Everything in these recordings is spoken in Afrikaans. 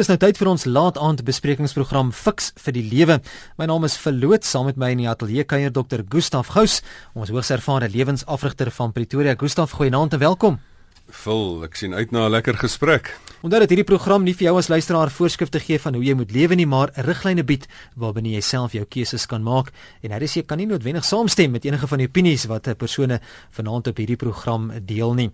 Dis nou tyd vir ons laat aand besprekingsprogram Fix vir die Lewe. My naam is Verloot saam met my in die ateljee kuier Dr. Gustaf Gous, ons hoogs ervare lewensafrigter van Pretoria. Gustaf, goeienaand en welkom. Vul, ek sien uit na 'n lekker gesprek. Omdat dit hierdie program nie vir jou as luisteraar voorskrifte gee van hoe jy moet lewe nie, maar riglyne bied waarbinne jy self jou keuses kan maak en hy sê kan nie noodwendig saamstem met enige van die opinies wat 'n persone vanaand op hierdie program deel nie.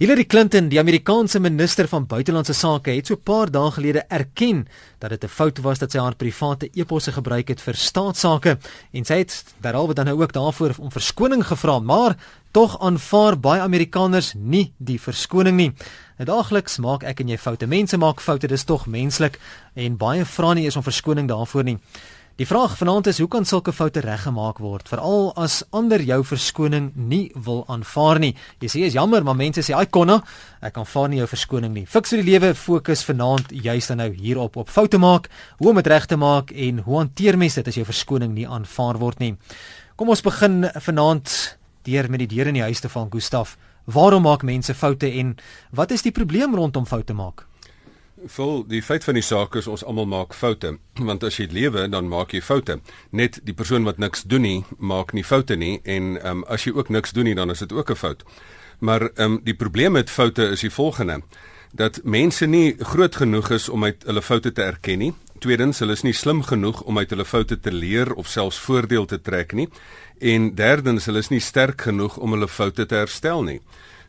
Hillary Clinton, die Amerikaanse minister van buitelandse sake, het so 'n paar dae gelede erken dat dit 'n fout was dat sy haar private e-posse gebruik het vir staatsake en sy het derhalwe dan nou ook daarvoor om verskoning gevra, maar tog aanvaar baie Amerikaners nie die verskoning nie. Nou daagliks maak ek en jy foute. Mense maak foute, dis tog menslik en baie vra nie eens om verskoning daarvoor nie. Die vraag vanaand is hoe kan sulke foute reggemaak word veral as ander jou verskoning nie wil aanvaar nie. Jy sê is jammer, maar mense sê, "Ai konna, ek aanvaar nie jou verskoning nie." Fiks vir die lewe fokus vanaand juist dan nou hierop op foute maak, hoe om dit reg te maak en hoe hanteer mense dit as jou verskoning nie aanvaar word nie. Kom ons begin vanaand deur met die deur in die huis te val, Gustaf. Waarom maak mense foute en wat is die probleem rondom foute maak? Vol die feit van die saak is ons almal maak foute want as jy lewe dan maak jy foute. Net die persoon wat niks doen nie maak nie foute nie en um, as jy ook niks doen nie dan is dit ook 'n fout. Maar um, die probleem met foute is die volgende dat mense nie groot genoeg is om uit hulle foute te erken nie. Tweedens hulle is nie slim genoeg om uit hulle foute te leer of selfs voordeel te trek nie. En derdens hulle is nie sterk genoeg om hulle foute te herstel nie.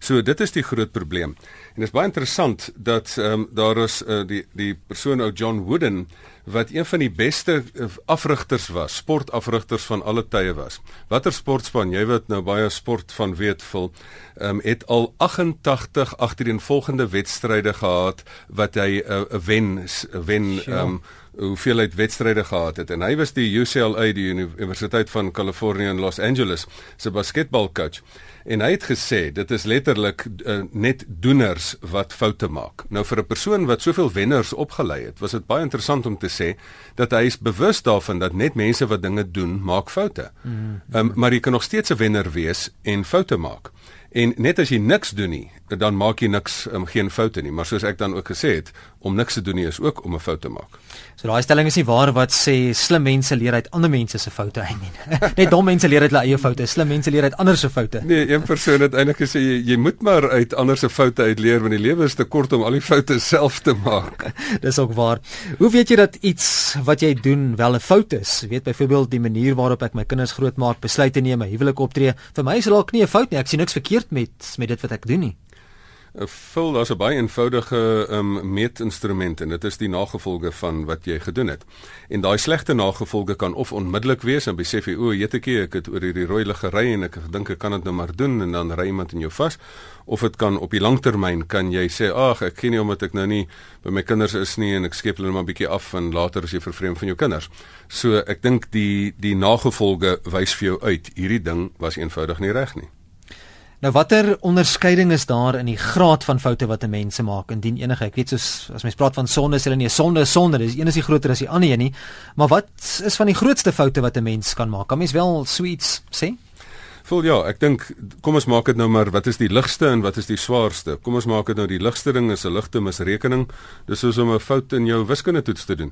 So dit is die groot probleem. En dit is baie interessant dat ehm um, daar is uh, die die persoon ou John Wooden wat een van die beste eh, afrigters was, sportafrigters van alle tye was. Watter sportspan, jy weet nou baie sport van weet vol, ehm um, het al 88 agtereenvolgende wedstryde gehad wat hy 'n uh, eh, wen wen ehm um, hoeveelheid wedstryde gehad het. En hy was die UCLA die Universiteit van Kalifornië in Los Angeles se basketbalcoach en hy het gesê dit is letterlik uh, net doeners wat foute maak. Nou vir 'n persoon wat soveel wenners opgelei het, was dit baie interessant om te sê dat hy is bewus daarvan dat net mense wat dinge doen, maak foute. Mm -hmm. um, maar jy kan nog steeds 'n wenner wees en foute maak. En net as jy niks doen nie, dan maak jy niks um, geen foute nie, maar soos ek dan ook gesê het, om niks te doen nie is ook om 'n fout te maak. So daai stelling is nie waar wat sê slim mense leer uit ander mense se foute uit nie. Net dom mense leer uit hulle eie foute, slim mense leer uit ander se foute. Nee, een persoon het eintlik gesê jy, jy moet maar uit ander se foute uit leer want die lewe is te kort om al die foute self te maak. Dis ook waar. Hoe weet jy dat iets wat jy doen wel 'n fout is? Jy weet byvoorbeeld die manier waarop ek my kinders grootmaak, besluite neem, huwelik optree, vir my is dit dalk nie 'n fout nie. Ek sien niks verkeerd met met dit wat ek doen nie. vul daar's 'n baie eenvoudige um, meetinstrument en dit is die nagevolge van wat jy gedoen het. En daai slegte nagevolge kan of onmiddellik wees en besef jy o, jetetjie, ek het oor hierdie rooi lig gery en ek gedink ek kan dit nou maar doen en dan ry iemand in jou vas of dit kan op die langtermyn kan jy sê ag ek ken nie omdat ek nou nie by my kinders is nie en ek skep hulle maar 'n bietjie af en later is jy vervreem van jou kinders. So ek dink die die nagevolge wys vir jou uit hierdie ding was eenvoudig nie reg nie. Nou watter onderskeiding is daar in die graad van foute wat 'n mens maak? Indien enige ek weet soos as mens praat van sonde is hulle nie 'n sonde is sonde dis een is die groter as die ander een nie. Maar wat is van die grootste foute wat 'n mens kan maak? Kan mens wel sweets sê? Vol ja ek dink kom ons maak dit nou maar wat is die ligste en wat is die swaarste? Kom ons maak dit nou die ligste ding is 'n ligte misrekening. Dis soos om 'n fout in jou wiskunde toets te doen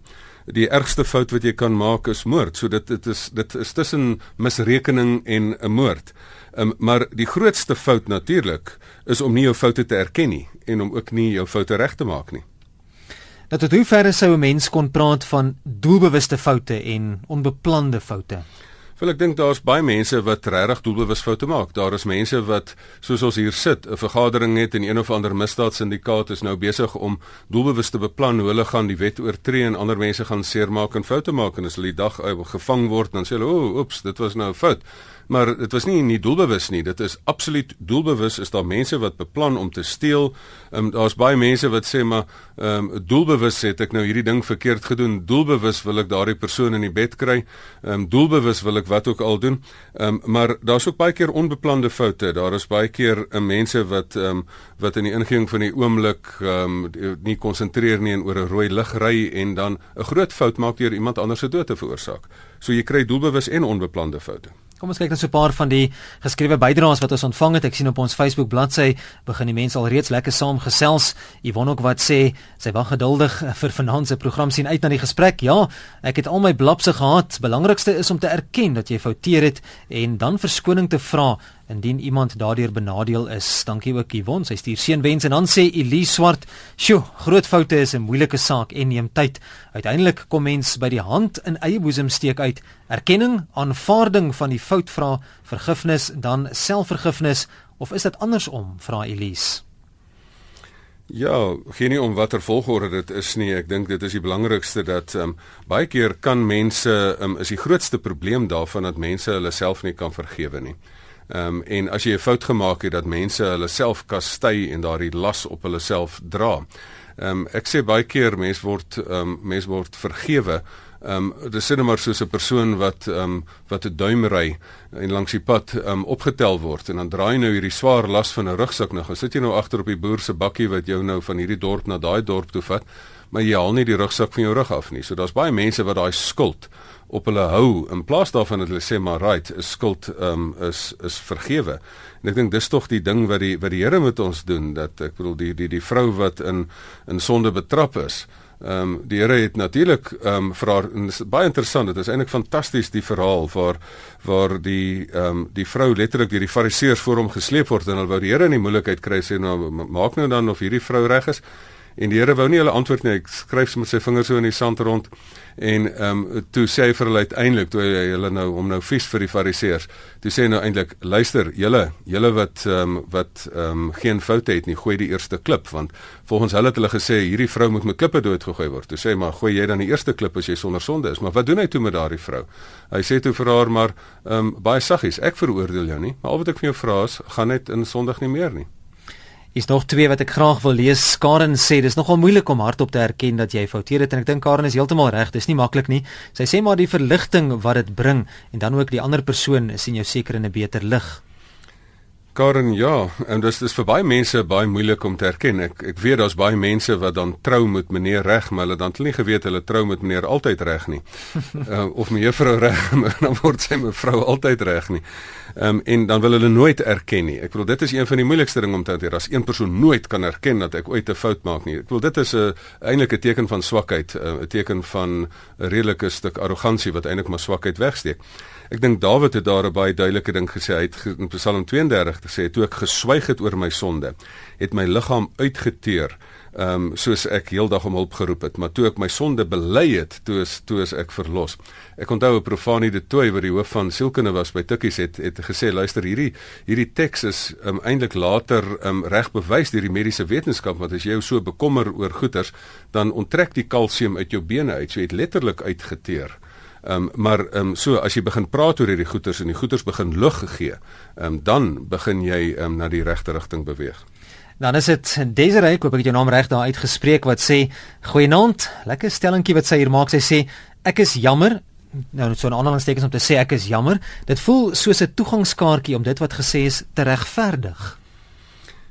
die ergste fout wat jy kan maak is moord so dit dit is dit is tussen misrekening en 'n moord Um, maar die grootste fout natuurlik is om nie jou foute te erken nie en om ook nie jou foute reg te maak nie. Dat tot hoe ver sou 'n mens kon praat van doelbewuste foute en onbeplande foute? Wel ek dink daar's baie mense wat regtig doelbewus foute maak. Daar is mense wat soos ons hier sit, 'n vergadering het en een of ander misdaadsyndikaat is nou besig om doelbewus te beplan hoe hulle gaan die wet oortree en ander mense gaan seermaak en foute maak en as hulle die dag uh, gevang word dan sê hulle, "O, oh, oeps, dit was nou 'n fout." Maar dit was nie nie doelbewus nie. Dit is absoluut doelbewus. Is daar mense wat beplan om te steel? Um, daar's baie mense wat sê maar um, doelbewus het ek nou hierdie ding verkeerd gedoen. Doelbewus wil ek daardie persoon in die bed kry. Um, doelbewus wil ek wat ook al doen. Um, maar daar's ook baie keer onbeplande foute. Daar is baie keer um, mense wat um, wat in die ingewing van die oomblik um, nie konsentreer nie en oor 'n rooi lig ry en dan 'n groot fout maak deur iemand anders se dood te veroorsaak. So jy kry doelbewus en onbeplande foute Kom ons kyk net so 'n paar van die geskrewe bydraes wat ons ontvang het. Ek sien op ons Facebook bladsy begin die mense al reeds lekker saam gesels. Yvonne ook wat sê sy wag geduldig vir vanaand se program sien uit na die gesprek. Ja, ek het al my blapse gehad. Belangrikste is om te erken dat jy fouteer het en dan verskoning te vra indien iemand daardeur benadeel is. Dankie ook Yvonne. Sy stuur seënwens en dan sê Elise Swart, "Sjoe, groot foute is 'n moeilike saak en neem tyd. Uiteindelik kom mens by die hand in eie boesem steek uit. Erkenning, aanvaarding van die fout vra, vergifnis, dan selfvergifnis of is dit andersom?" vra Elise. Ja, geen nie om watter volgorde dit is nie. Ek dink dit is die belangrikste dat ehm um, baie keer kan mense ehm um, is die grootste probleem daarvan dat mense hulle self nie kan vergewe nie. Ehm um, en as jy 'n fout gemaak het dat mense hulle self kastei en daardie las op hulle self dra. Ehm um, ek sê baie keer mense word ehm um, mense word vergewe. Ehm um, dis net maar soos 'n persoon wat ehm um, wat 'n duim ry en langs die pad ehm um, opgetel word en dan draai nou hierdie swaar las van 'n rugsak nou. Sit jy nou agter op die boer se bakkie wat jou nou van hierdie dorp na daai dorp toe vat, maar jy haal nie die rugsak van jou rug af nie. So daar's baie mense wat daai skuld op hulle hou. In plaas daarvan dat hulle sê maar right is skuld um, is is vergewe. En ek dink dis tog die ding wat die wat die Here met ons doen dat ek bedoel die die die vrou wat in in sonde betrap is ehm um, die Here het natuurlik ehm um, vir haar baie interessant dit is eintlik fantasties die verhaal waar waar die ehm um, die vrou letterlik deur die fariseërs voor hom gesleep word en hulle wou die Here in die moeilikheid kry sê nou maak nou dan of hierdie vrou reg is. En die Here wou nie hulle antwoord nie hy skryf met sy vingers so in die sand rond En ehm um, toe sê hy vir hulle uiteindelik toe hy hulle nou om nou vies vir die fariseërs. Toe sê hy nou eintlik luister julle julle wat ehm um, wat ehm um, geen foute het nie, gooi die eerste klip want volgens hulle het hulle gesê hierdie vrou moet met klippe doodgegooi word. Toe sê hy maar gooi jy dan die eerste klip as jy sonder sonde is. Maar wat doen hy toe met daardie vrou? Hy sê toe vir haar maar ehm um, baie saggies, ek veroordeel jou nie, maar al wat ek vir jou vra is, gaan net in sondig nie meer nie. Is nog twee wat ek graag wil lees. Karen sê dis nogal moeilik om hardop te erken dat jy fouteer het en ek dink Karen is heeltemal reg. Dis nie maklik nie. Sy sê maar die verligting wat dit bring en dan ook die ander persoon sien jou seker in 'n beter lig. Karen, ja, en dis dis vir baie mense baie moeilik om te erken. Ek ek weet daar's baie mense wat dan trou met meneer reg, maar hulle dan het nie geweet hulle trou met meneer altyd reg nie. uh, of mevrou reg, dan word sy mevrou altyd reg nie. Ehm um, en dan wil hulle nooit erken nie. Ek bedoel dit is een van die moeilikste dinge om te hanteer. As een persoon nooit kan erken dat ek ooit 'n fout maak nie. Ek bedoel dit is 'n eintlik 'n teken van swakheid, eh, 'n teken van 'n redelike stuk arrogansie wat eintlik maar swakheid wegsteek. Ek dink Dawid het daar 'n baie duidelike ding gesê. Hy het in Psalm 32 gesê toe ek geswyg het oor my sonde, het my liggaam uitgeteer, ehm um, soos ek heeldag om hulp geroep het, maar toe ek my sonde bely het, toe is toe is ek verlos. Ek onthou 'n profanie de Tooi wat die hoof van sielkunde was by Tikkies het het gesê luister hierdie hierdie teks is um, eintlik later um, reg bewys deur die mediese wetenskap want as jy jou so bekommer oor goeters dan onttrek die kalsium uit jou bene uit so jy het letterlik uitgeteer. Ehm um, maar ehm um, so as jy begin praat oor hierdie goeters en die goeters begin lug gee, ehm um, dan begin jy ehm um, na die regte rigting beweeg. Dan is dit Desiree, ek hoop ek het jou naam reg daar uitgespreek wat sê goeienaand, lekker stellingkie wat sy hier maak. Sy sê ek is jammer nou so 'n aanhalingstekens om te sê ek is jammer. Dit voel soos 'n toegangskaartjie om dit wat gesê is te regverdig.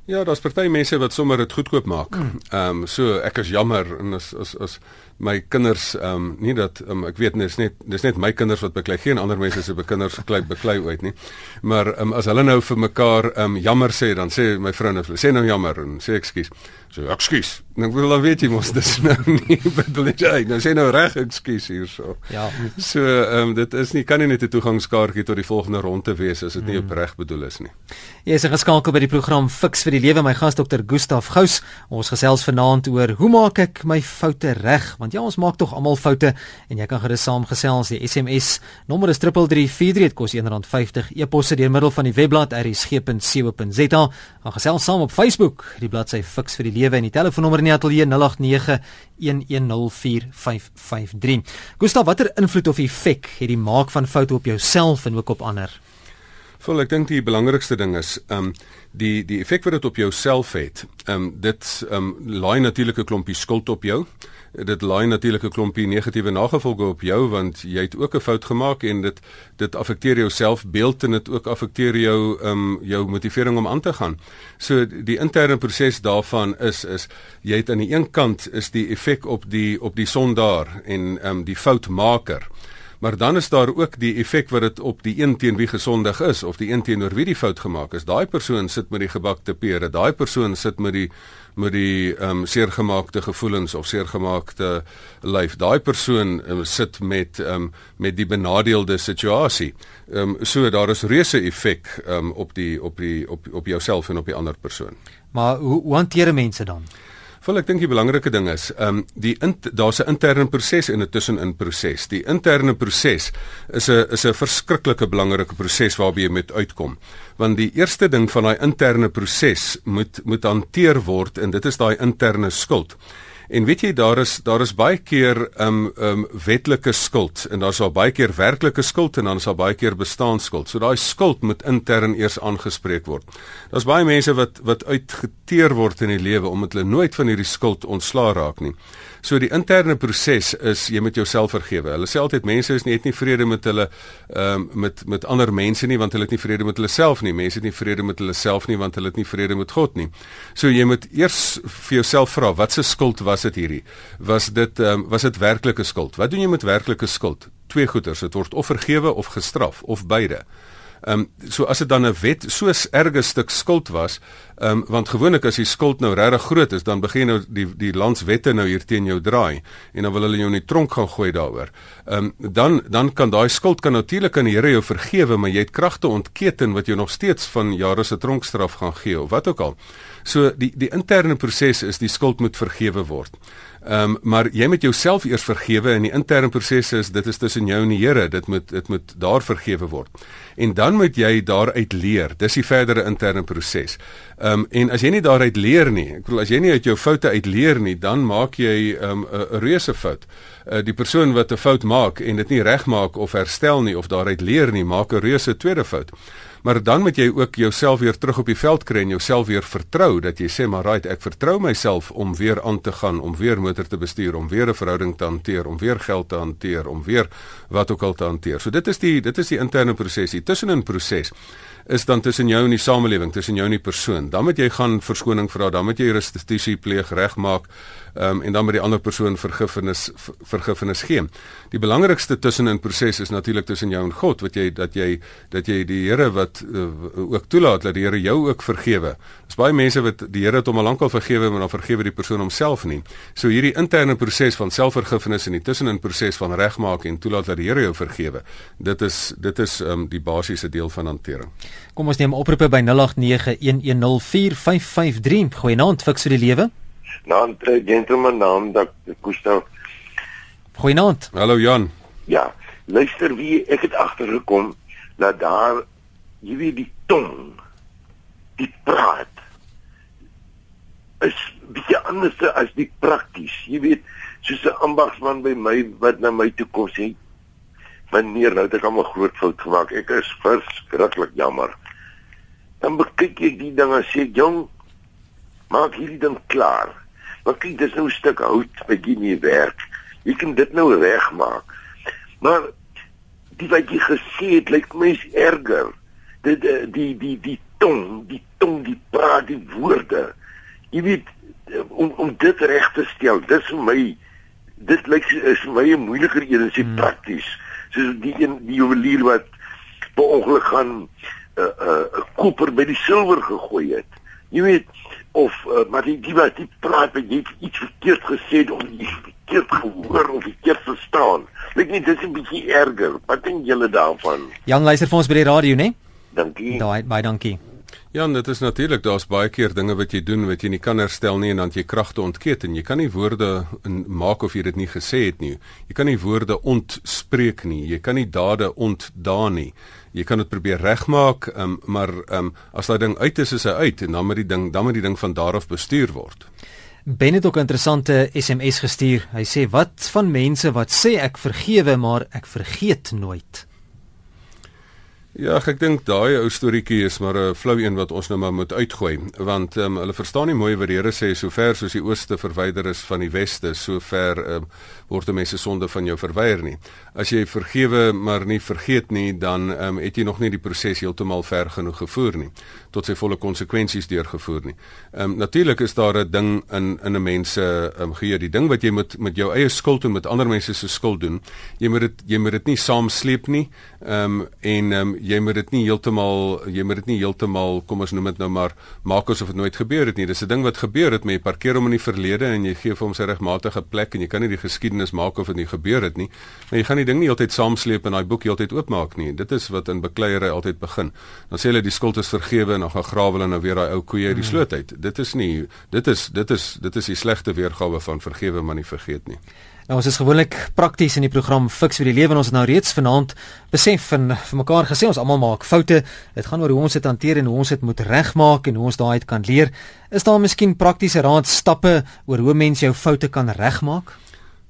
Ja, daar's party mense wat sommer dit goedkoop maak. Hmm. Ehm um, so ek is jammer en as as as my kinders ehm um, nie dat um, ek weet dis net dis net my kinders wat beklei geen ander mense se kinders beklei beklei ooit nie. Maar ehm um, as hulle nou vir mekaar ehm um, jammer sê dan sê my vrou nou sê nou jammer en sê ekskuus. So ekskuus. Nou wil dan weet jy mos dis nou nie bedoel jy nou sê nou reg ekskuus hierso. Ja. So ehm um, dit is nie kan nie net 'n toegangskaartjie tot die volgende ronde wees as dit nie hmm. opreg bedoel is nie. Jy is geskakel by die program Fix vir die lewe my gas dokter Gustaf Gous. Ons gesels vanaand oor hoe maak ek my foute reg? Want ja, ons maak tog almal foute en jy kan gerus saamgesels. Die SMS nommer is 3343 dit kos R1.50. E-posse deur middel van die webblad rsg.co.za. Gaan gesels saam op Facebook. Die bladsy Fix vir die lewe en die telefoonnommer in die ateljee 0891104553. Gustav, watter invloed of effek het die maak van foute op jouself en ook op ander? Vol ek dink die belangrikste ding is um die die effek wat dit op jouself het. Um dit um laai natuurlik 'n klompie skuld op jou. Dit laai natuurlik 'n klompie negatiewe nagevolge op jou want jy het ook 'n fout gemaak en dit dit affekteer jou selfbeeld en dit ook affekteer jou um jou motivering om aan te gaan. So die interne proses daarvan is is jy het aan die een kant is die effek op die op die sondaar en um die foutmaker. Maar dan is daar ook die effek wat dit op die een teen wie gesondig is of die een teenoor wie die fout gemaak is. Daai persoon sit met die gebakte pere. Daai persoon sit met die met die ehm um, seergemaakte gevoelens of seergemaakte lyf. Daai persoon um, sit met ehm um, met die benadeelde situasie. Ehm um, so daar is reuse effek ehm um, op die op die op op jouself en op die ander persoon. Maar hoe, hoe hanteer mense dan? Wel ek dink die belangrike ding is, ehm um, die daar's 'n interne proses en 'n tussenin proses. Die interne proses is 'n is 'n verskriklike belangrike proses waarby jy moet uitkom. Want die eerste ding van daai interne proses moet moet hanteer word en dit is daai interne skuld. En weet jy daar is daar is baie keer um um wetlike skuld en daar's al baie keer werklike skuld en dan is daar baie keer bestaanskuld. So daai skuld moet intern eers aangespreek word. Daar's baie mense wat wat uitgeteer word in die lewe omdat hulle nooit van hierdie skuld ontslaa raak nie. So die interne proses is jy moet jouself vergewe. Hulle sê altyd mense is nie het nie vrede met hulle ehm um, met met ander mense nie want hulle het nie vrede met hulle self nie. Mense het nie vrede met hulle self nie want hulle het nie vrede met God nie. So jy moet eers vir jouself vra wat se skuld was dit hierdie? Was dit um, was dit werklike skuld? Wat doen jy met werklike skuld? Twee goeters, dit word of vergewe of gestraf of beide. Ehm um, so as dit dan 'n wet so 'n erge stuk skuld was, ehm um, want gewoonlik as die skuld nou regtig groot is, dan begin nou die die landswette nou hier teen jou draai en dan wil hulle jou in die tronk gaan gooi daaroor. Ehm um, dan dan kan daai skuld kan natuurlik aan die Here jou vergewe, maar jy het kragte ontketen wat jou nog steeds van jare se tronkstraf gaan gee of wat ook al. So die die interne proses is die skuld moet vergewe word. Ehm um, maar jy moet jouself eers vergewe en die interne proses is dit is tussen jou en die Here. Dit moet dit moet daar vergewe word. En dan moet jy daaruit leer. Dis die verdere interne proses. Ehm um, en as jy nie daaruit leer nie, ek bedoel as jy nie uit jou foute uit leer nie, dan maak jy 'n um, reuse fout. Uh, die persoon wat 'n fout maak en dit nie regmaak of herstel nie of daaruit leer nie, maak 'n reuse tweede fout. Maar dan moet jy ook jouself weer terug op die veld kry en jouself weer vertrou dat jy sê maar right ek vertrou myself om weer aan te gaan, om weer motor te bestuur, om weer 'n verhouding te hanteer, om weer geld te hanteer, om weer wat ook al te hanteer. So dit is die dit is die interne proses, die tussenin proses is dan tussen jou en die samelewing, tussen jou en die persoon. Dan moet jy gaan verskoning vra, dan moet jy restituisie pleeg, regmaak um, en dan met die ander persoon vergifnis vergifnis gee. Die belangrikste tussenin proses is natuurlik tussen jou en God wat jy dat jy dat jy die Here wat uh, ook toelaat dat die Here jou ook vergewe. Daar's baie mense wat die Here het hom al lankal vergewe maar dan vergewe die persoon homself nie. So hierdie interne proses van selfvergifnis en die tussenin proses van regmaak en toelaat dat die Here jou vergewe. Dit is dit is um, die basiese deel van hantering. Kom ons neem oproepe by 0891104553. Goeienaand, fiks vir die lewe naam uh, gentleman naam dat Gustav. Goeienaand. Hallo Jan. Ja, luister wie ek het agtergekom dat daar jy weet die tong die praat is bietjie anders as die prakties. Jy weet, soos 'n ambagsman by my wat na my toe kom sê, "Meneer, nou het ek 'n groot fout gemaak. Ek is verskriklik jammer." Dan kyk ek die ding en sê, "Jong, maak hierdie ding klaar." Maar kyk, dis nou 'n stuk hout wat jy nie werk. Jy kan dit nou regmaak. Maar die wat jy gesê het, lyk mens erger. Dit die, die die die tong, die tong, die praat die woorde. Jy weet om om dit reg te stel. Dis vir my dit lyk is vir my 'n moeiliker een as dit hmm. prakties. Soos die een die juwelier wat per ongeluk gaan 'n uh, 'n uh, koper by die silwer gegooi het. Jy weet of uh, maar die die wat die praat wat jy iets verkeerd gesê of jy verkeerd gehoor of verkeerd verstaan. Ek net dis 'n bietjie erger. Wat dink julle daarvan? Jan luister vir ons by die radio, né? Dankie. Daai baie dankie. Ja, dit is natuurlik, daar's baie keer dinge wat jy doen wat jy nie kan herstel nie en dan jy kragte ontkeet en jy kan nie woorde maak of jy dit nie gesê het nie. Jy kan nie woorde ontspreek nie. Jy kan nie dade ontdaan nie jy kan dit probeer regmaak, um, maar um, as daai ding uit is, is hy uit en dan moet die ding dan moet die ding van daar af bestuur word. Ben het ook 'n interessante SMS gestuur. Hy sê wat van mense wat sê ek vergewe, maar ek vergeet nooit. Ja, ek dink daai ou storieetjie is maar 'n flou een wat ons nou maar moet uitgooi, want um, hulle verstaan nie mooi wat die Here sê sover soos die ooste verwyder is van die weste, sover um, word mense sonde van jou verwyder nie. As jy vergewe maar nie vergeet nie, dan um, het jy nog nie die proses heeltemal ver genoeg gevoer nie tot sy volle konsekwensies deurgevoer nie. Ehm um, natuurlik is daar 'n ding in in 'n mens se ehm um, geheue, die ding wat jy met met jou eie skuld en met ander mense se skuld doen. Jy moet dit jy moet dit nie saamsleep nie. Ehm um, en ehm um, jy moet dit nie heeltemal jy moet dit nie heeltemal kom ons noem dit nou maar maak asof dit nooit gebeur het nie. Dis 'n ding wat gebeur het, maar jy parkeer hom in die verlede en jy gee vir hom sy regmatige plek en jy kan nie die geskiedenis maak of dit nie gebeur het nie. Maar jy gaan die ding nie heeltyd saamsleep en daai boek heeltyd oopmaak nie. Dit is wat in bekleierery altyd begin. Dan sê hulle die skuld is vergewe en dan gaan grawe hulle nou weer daai ou koeie uit die hmm. sloot uit. Dit is nie dit is dit is dit is die slegte weergawe van vergewe maar nie vergeet nie. Nou ons is gewoonlik prakties in die program Fix vir die lewe en ons het nou reeds vanaand besef en vir mekaar gesê ons almal maak foute. Dit gaan oor hoe ons dit hanteer en hoe ons dit moet regmaak en hoe ons daai uit kan leer. Is daar miskien praktiese raad stappe oor hoe mens jou foute kan regmaak?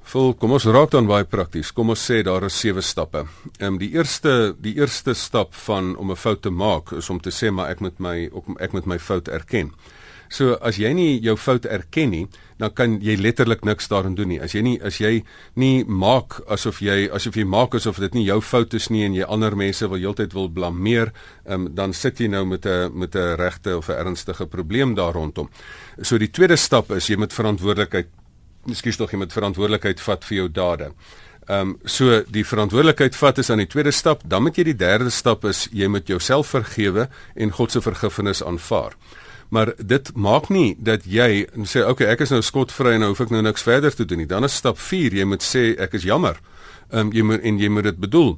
Vol, kom ons raak dan baie prakties. Kom ons sê daar is sewe stappe. Ehm um, die eerste die eerste stap van om 'n fout te maak is om te sê maar ek moet my ek moet my fout erken. So as jy nie jou fout erken nie, dan kan jy letterlik niks daarin doen nie. As jy nie as jy nie maak asof jy asof jy maak asof dit nie jou fout is nie en jy ander mense wil heeltyd wil blameer, um, dan sit jy nou met 'n met 'n regte of 'n ernstige probleem daar rondom. So die tweede stap is jy moet verantwoordelikheid Miskien tog jy moet verantwoordelikheid vat vir jou dade. Ehm um, so die verantwoordelikheid vat is aan die tweede stap, dan moet jy die derde stap is jy moet jouself vergewe en God se vergifnis aanvaar. Maar dit maak nie dat jy sê okay ek is nou skotvry en nou hoef ek nou niks verder te doen nie. Dan is stap 4 jy moet sê ek is jammer. Um, jy moet en jy moet dit bedoel.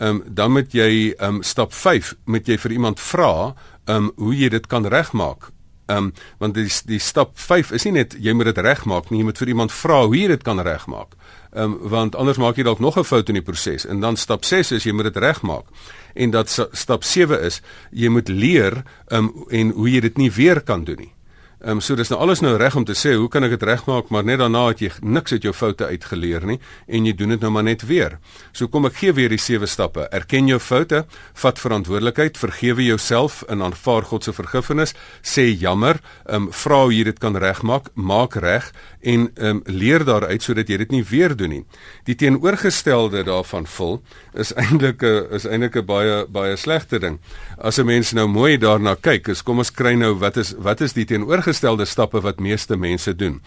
Um, dan moet jy um, stap 5 moet jy vir iemand vra um, hoe jy dit kan regmaak um, want die die stap 5 is nie net jy moet dit regmaak nie jy moet vir iemand vra hoe jy dit kan regmaak. Um, want anders maak jy dalk nog 'n fout in die proses. En dan stap 6 is jy moet dit regmaak. En dat stap 7 is jy moet leer um, en hoe jy dit nie weer kan doen nie. Ehm um, so dis nou alles nou reg om te sê hoe kan ek dit regmaak maar net daarna het jy niks uit jou foute uitgeleer nie en jy doen dit nou maar net weer. So kom ek gee weer die sewe stappe. Erken jou foute, vat verantwoordelikheid, vergewe jouself en aanvaar God se vergifnis, sê jammer, ehm um, vra hoe jy dit kan regmaak, maak reg en ehm um, leer daaruit sodat jy dit nie weer doen nie. Die teenoorgestelde daarvan vul is eintlik 'n is eintlik 'n baie baie slegte ding. As 'n mens nou mooi daarna kyk, is kom ons kry nou wat is wat is die teenoorgestelde voorgestelde stappe wat meeste mense doen.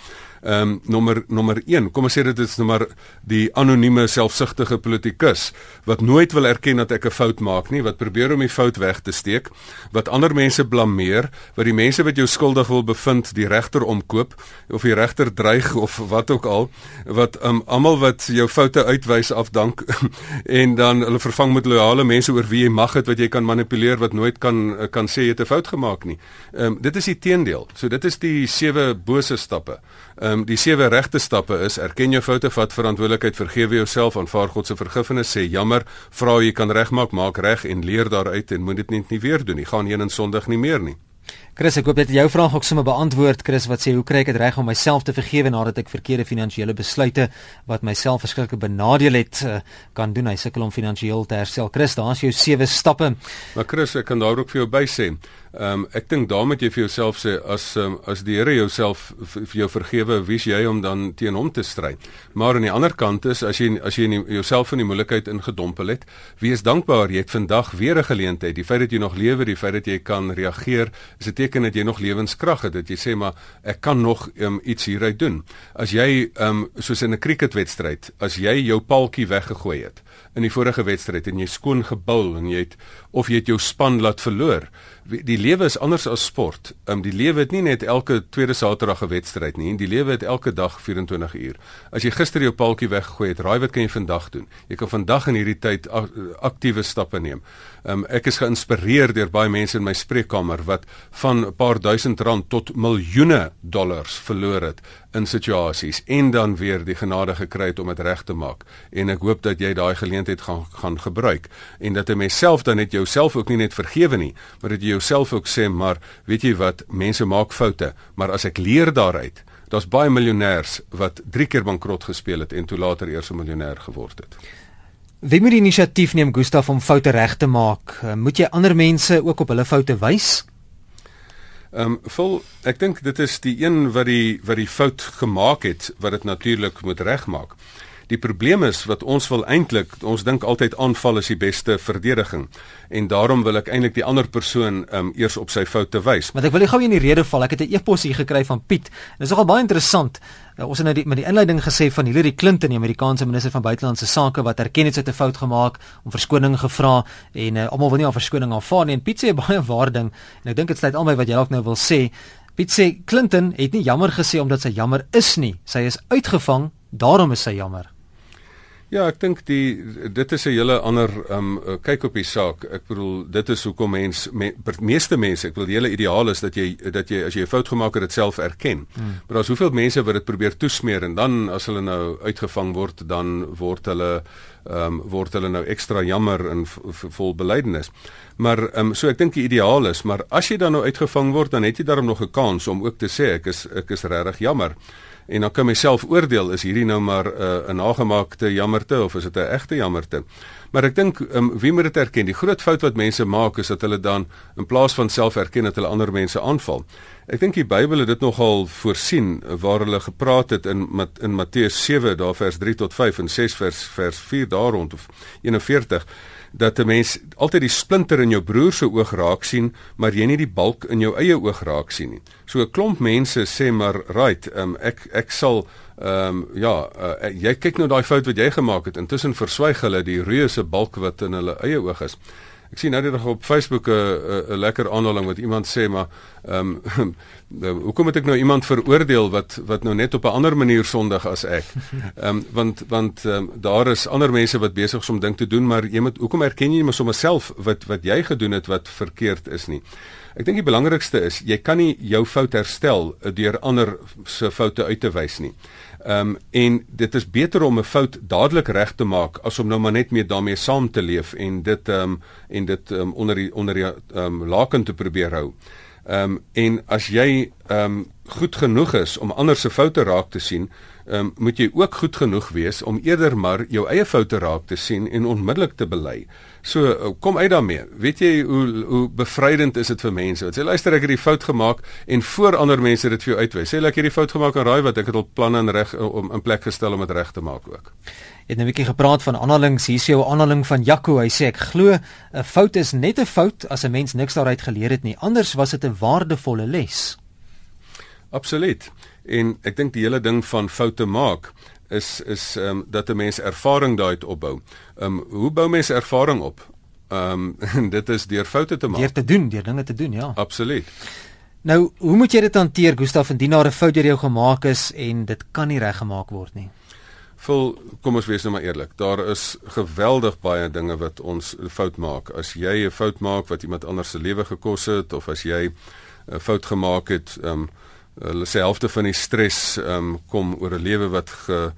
Ehm um, nommer nommer 1, kom ons sê dit is maar die anonieme selfsugtige politikus wat nooit wil erken dat ek 'n fout maak nie, wat probeer om die fout weg te steek, wat ander mense blameer, wat die mense wat jou skuldig wil bevind die regter omkoop of die regter dreig of wat ook al, wat um, almal wat jou foute uitwys afdank en dan hulle vervang met loyale mense oor wie jy mag het wat jy kan manipuleer wat nooit kan kan sê jy het 'n fout gemaak nie. Ehm um, dit is die teendeel. So dit is die sewe bose stappe. Ehm um, die sewe regte stappe is: erken jou foute, vat verantwoordelikheid, vergewe jouself, aanvaar God se vergifnis, sê jammer, vra jy kan regmaak, maak reg en leer daaruit en moet dit net nie weer doen nie. Gaan heen en sondig nie meer nie. Chris, ek hoop dit jou vraag ook sommer beantwoord. Chris, wat sê hoe kry ek dit reg om myself te vergewe nadat ek verkeerde finansiële besluite wat myself verskriklik benadeel het uh, kan doen? Hy sukkel om finansiëel te herstel. Chris, daar's jou sewe stappe. Maar Chris, ek kan daar ook vir jou by sê. Ehm um, ek dink daarmee jy vir jouself sê as um, as die Here jouself vir jou vergewe, wie's jy om dan teen hom te stry? Maar aan die ander kant is as jy as jy in jouself in die moeilikheid ingedompel het, wees dankbaar jy het vandag weer 'n geleentheid. Die feit dat jy nog lewe, die feit dat jy kan reageer, is 'n teken dat jy nog lewenskrag het. Dat jy sê maar ek kan nog um, iets hieruit doen. As jy um, soos in 'n cricketwedstryd, as jy jou paltjie weggegooi het in die vorige wedstryd en jy skoon gebul en jy het of jy het jou span laat verloor. Die lewe is anders as sport. Um, die lewe het nie net elke tweede Saterdag 'n wedstryd nie. Die lewe het elke dag 24 uur. As jy gister jou paaltjie weggegooi het, raai wat kan jy vandag doen? Jy kan vandag in hierdie tyd aktiewe stappe neem. Um, ek is geïnspireer deur baie mense in my spreekkamer wat van 'n paar duisend rand tot miljoene dollars verloor het in situasies en dan weer die genade gekry het om dit reg te maak. En ek hoop dat jy daai geleentheid gaan gaan gebruik en dat jy myself dan net jouself ook nie net vergewe nie, maar dat jy jouself ook sê, maar weet jy wat, mense maak foute, maar as ek leer daaruit, daar's baie miljonêers wat 3 keer bankrot gespeel het en toe later eers 'n miljonêr geword het. Wie moet die inisiatief neem Gustaf om foute reg te maak? Moet jy ander mense ook op hulle foute wys? Ehm um, vol ek dink dit is die een wat die wat die fout gemaak het wat dit natuurlik moet regmaak. Die probleem is wat ons wil eintlik, ons dink altyd aanval is die beste verdediging en daarom wil ek eintlik die ander persoon um, eers op sy foute wys. Want ek wil gou in die rede val. Ek het 'n e-pos hier gekry van Piet. Dit is nogal baie interessant. Uh, ons het nou die met die inleiding gesê van Hillary Clinton, die Amerikaanse minister van buitelandse sake wat erken het sy het 'n fout gemaak, om verskoning gevra en uh, almal wil nie al verskoning aanvaar nie. En Piet sê baie waar ding en ek dink dit sluit albei wat jy dalk nou wil sê. Piet sê Clinton het nie jammer gesê omdat sy jammer is nie. Sy is uitgevang, daarom is sy jammer. Ja, ek dink die dit is 'n hele ander um kyk op die saak. Ek bedoel dit is hoekom mens me, meeste mense, ek wil die hele ideaal is dat jy dat jy as jy 'n fout gemaak het dit self erken. Hmm. Maar daar's hoeveel mense wat dit probeer toesmeer en dan as hulle nou uitgevang word, dan word hulle um word hulle nou ekstra jammer en vol belydenis. Maar um so ek dink die ideaal is, maar as jy dan nou uitgevang word, dan het jy daarom nog 'n kans om ook te sê ek is ek is regtig jammer en dan kan myself oordeel is hierdie nou maar 'n uh, 'n nagemaakte jammerte of is dit 'n egte jammerte. Maar ek dink um, wie moet dit erken? Die groot fout wat mense maak is dat hulle dan in plaas van self erken dat hulle ander mense aanval. Ek dink die Bybel het dit nogal voorsien waar hulle gepraat het in in Matteus 7 daar vers 3 tot 5 en 6 vers vers 4 daar rond of 41 dat 'n mens altyd die splinter in jou broer se oog raak sien, maar jy nie die balk in jou eie oog raak sien nie. So 'n klomp mense sê maar, "Right, um, ek ek sal ehm um, ja, uh, jy kyk nou daai fout wat jy gemaak het. Intussen verswyg hulle die reuse balk wat in hulle eie oog is." Ek sien nou net op Facebook 'n 'n lekker aanhaling wat iemand sê maar ehm um, hoekom moet ek nou iemand veroordeel wat wat nou net op 'n ander manier sondig as ek? Ehm um, want want um, daar is ander mense wat besig is om ding te doen, maar jy moet hoekom erken jy nie sommer self wat wat jy gedoen het wat verkeerd is nie? Ek dink die belangrikste is jy kan nie jou fout herstel deur ander se foute uit te wys nie. Ehm um, en dit is beter om 'n fout dadelik reg te maak as om nou maar net mee daarmee saam te leef en dit ehm um, en dit um, onder die onder die ehm um, laken te probeer hou. Ehm um, en as jy ehm um, goed genoeg is om ander se foute raak te sien, ehm um, moet jy ook goed genoeg wees om eerder maar jou eie foute raak te sien en onmiddellik te bely. So eh, kom uit daarmee. Weet jy hoe hoe bevrydend is dit vir mense? Wat sê luister ek het die fout gemaak en voor ander mense dit vir jou uitwys. Sê ek het die fout gemaak en raai wat ek het al planne in reg om in plek gestel om dit reg te maak ook. Het nou 'n bietjie gepraat van aanhalings. Hier is jou aanhaling van Jaco. Hy sê ek glo 'n fout is net 'n fout as 'n mens niks daaruit geleer het nie. Anders was dit 'n waardevolle les. Absoluut. En ek dink die hele ding van foute maak is is ehm um, dat 'n mens ervaring daaruit opbou. Ehm um, hoe bou mense ervaring op? Ehm um, dit is deur foute te maak. Deur te doen, deur dinge te doen, ja. Absoluut. Nou, hoe moet jy dit hanteer, Gustaf, indien daar 'n fout deur jou gemaak is en dit kan nie reggemaak word nie? Vol, kom ons wees nou maar eerlik. Daar is geweldig baie dinge wat ons fout maak. As jy 'n fout maak wat iemand anders se lewe gekos het of as jy 'n fout gemaak het, ehm um, hulle sê helfte van die stres um, kom oor 'n lewe wat ge,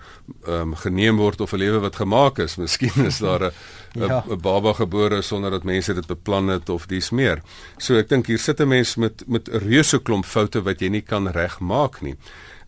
um, geneem word of 'n lewe wat gemaak is. Miskien is daar 'n ja. baba gebore sonder dat mense dit beplan het of dis meer. So ek dink hier sit 'n mens met met 'n reuse klomp foute wat jy nie kan regmaak nie.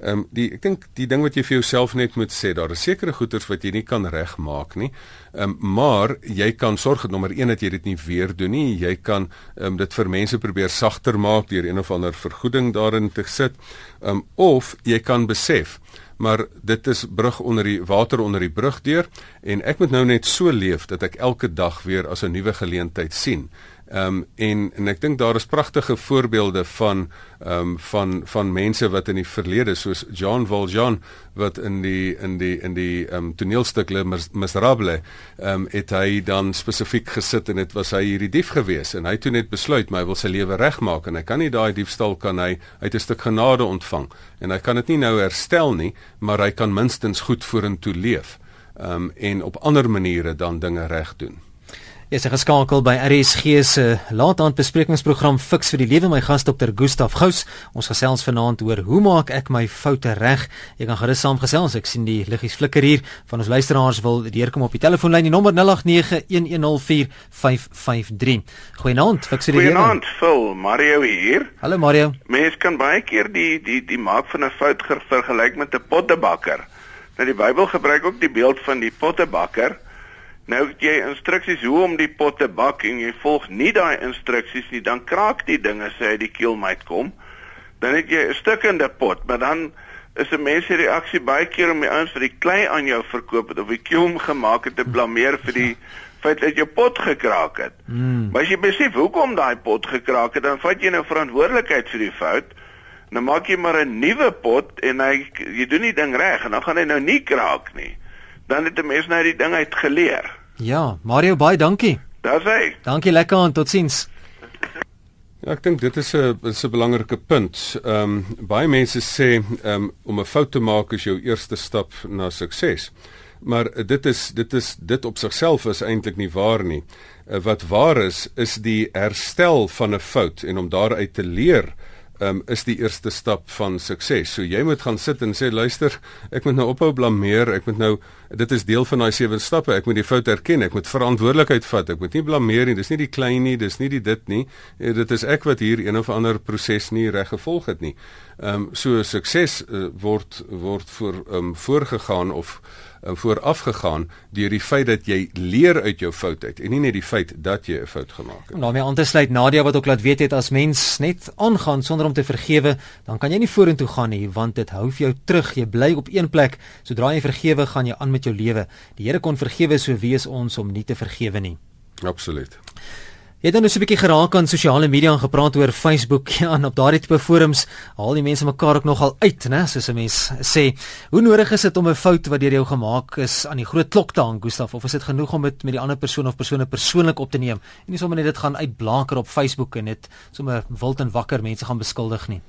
Ehm um, die ek dink die ding wat jy vir jouself net moet sê, daar is sekere goeders wat jy nie kan regmaak nie. Ehm um, maar jy kan sorg dat nommer 1 dat jy dit nie weer doen nie. Jy kan ehm um, dit vir mense probeer sagter maak deur een of ander vergoeding daarin te sit. Ehm um, of jy kan besef maar dit is brug onder die water onder die brug deur en ek moet nou net so leef dat ek elke dag weer as 'n nuwe geleentheid sien. Ehm um, en en ek dink daar is pragtige voorbeelde van ehm um, van van mense wat in die verlede soos Jean Valjean wat in die in die in die ehm um, toneelstuk Le Miserable ehm um, het hy dan spesifiek gesit en dit was hy hierdie dief gewees en hy toe net besluit my wil sy lewe regmaak en hy kan nie daai diefstal kan hy uit 'n stuk genade ontvang en hy kan dit nie nou herstel nie maar hy kan minstens goed vorentoe leef ehm um, en op ander maniere dan dinge reg doen. Jy is geskakel by RSG se laataand besprekingsprogram Fix vir die Lewe my gas Dr. Gustaf Gous. Ons gesels vanaand oor hoe maak ek my foute reg? Jy kan gerus saamgesels. Ek sien die liggies flikker hier. Van ons luisteraars wil deurkom op die telefoonlyn die nommer 0891104553. Goeienaand, Fix vir die Lewe. Goeienaand, Phil, Mario hier. Hallo Mario. Mense kan baie keer die die die maak van 'n fout vergelyk met 'n pottebakker. Nou die Bybel gebruik ook die beeld van die pottebakker Nou het jy instruksies hoe om die pot te bak en jy volg nie daai instruksies nie, dan kraak die dinge sê hy die keelmyt kom. Dan het jy 'n stukkende pot, maar dan is 'n mens se reaksie baie keer om die ouens vir die klei aan jou verkoop het of die kielm gemaak het te blameer vir die feit dat jou pot gekraak het. Mm. Maar as jy besef hoekom daai pot gekraak het, dan vat jy nou verantwoordelikheid vir die fout. Nou maak jy maar 'n nuwe pot en hy jy doen die ding reg en dan gaan hy nou nie kraak nie. Dan het 'n mens nou die ding uit geleer. Ja, Mario baie dankie. Daar's hy. Dankie lekker aan totsiens. Ja, ek dink dit is 'n is 'n belangrike punt. Ehm um, baie mense sê ehm um, om 'n fout te maak is jou eerste stap na sukses. Maar dit is dit is dit op sigself is eintlik nie waar nie. Uh, wat waar is is die herstel van 'n fout en om daaruit te leer um, is die eerste stap van sukses. So jy moet gaan sit en sê luister, ek moet nou ophou blameer, ek moet nou dit is deel van daai sewe stappe. Ek moet die fout erken, ek moet verantwoordelikheid vat. Ek moet nie blameer nie. Dis nie die klein nie, dis nie die dit nie. Eh, dit is ek wat hier een of ander proses nie reg gevolg het nie. Ehm um, so sukses uh, word word voor ehm um, voorgegaan of uh, vooraf gegaan deur die feit dat jy leer uit jou fout uit en nie net die feit dat jy 'n fout gemaak het. Om daarmee aan te sluit Nadia wat ook laat weet het as mens net aangaan sonder om te vergewe, dan kan jy nie vorentoe gaan nie want dit hou vir jou terug. Jy bly op een plek. Sodra jy vergewe, gaan jy aan met jou lewe. Die Here kon vergewe, so wie is ons om nie te vergewe nie? Absoluut. Jy het dan nou so 'n bietjie geraak aan sosiale media en gepraat oor Facebook. Ja, en op daardie tipe forums haal die mense mekaar ook nogal uit, né? Soos 'n mens sê, hoe nodig is dit om 'n fout wat deur jou gemaak is aan die groot klok te hang, Gustaf, of is dit genoeg om dit met die ander persoon of persone persoonlik op te neem en nie sommer net dit gaan uitblaker op Facebook en net sommer wild en wakker mense gaan beskuldig nie?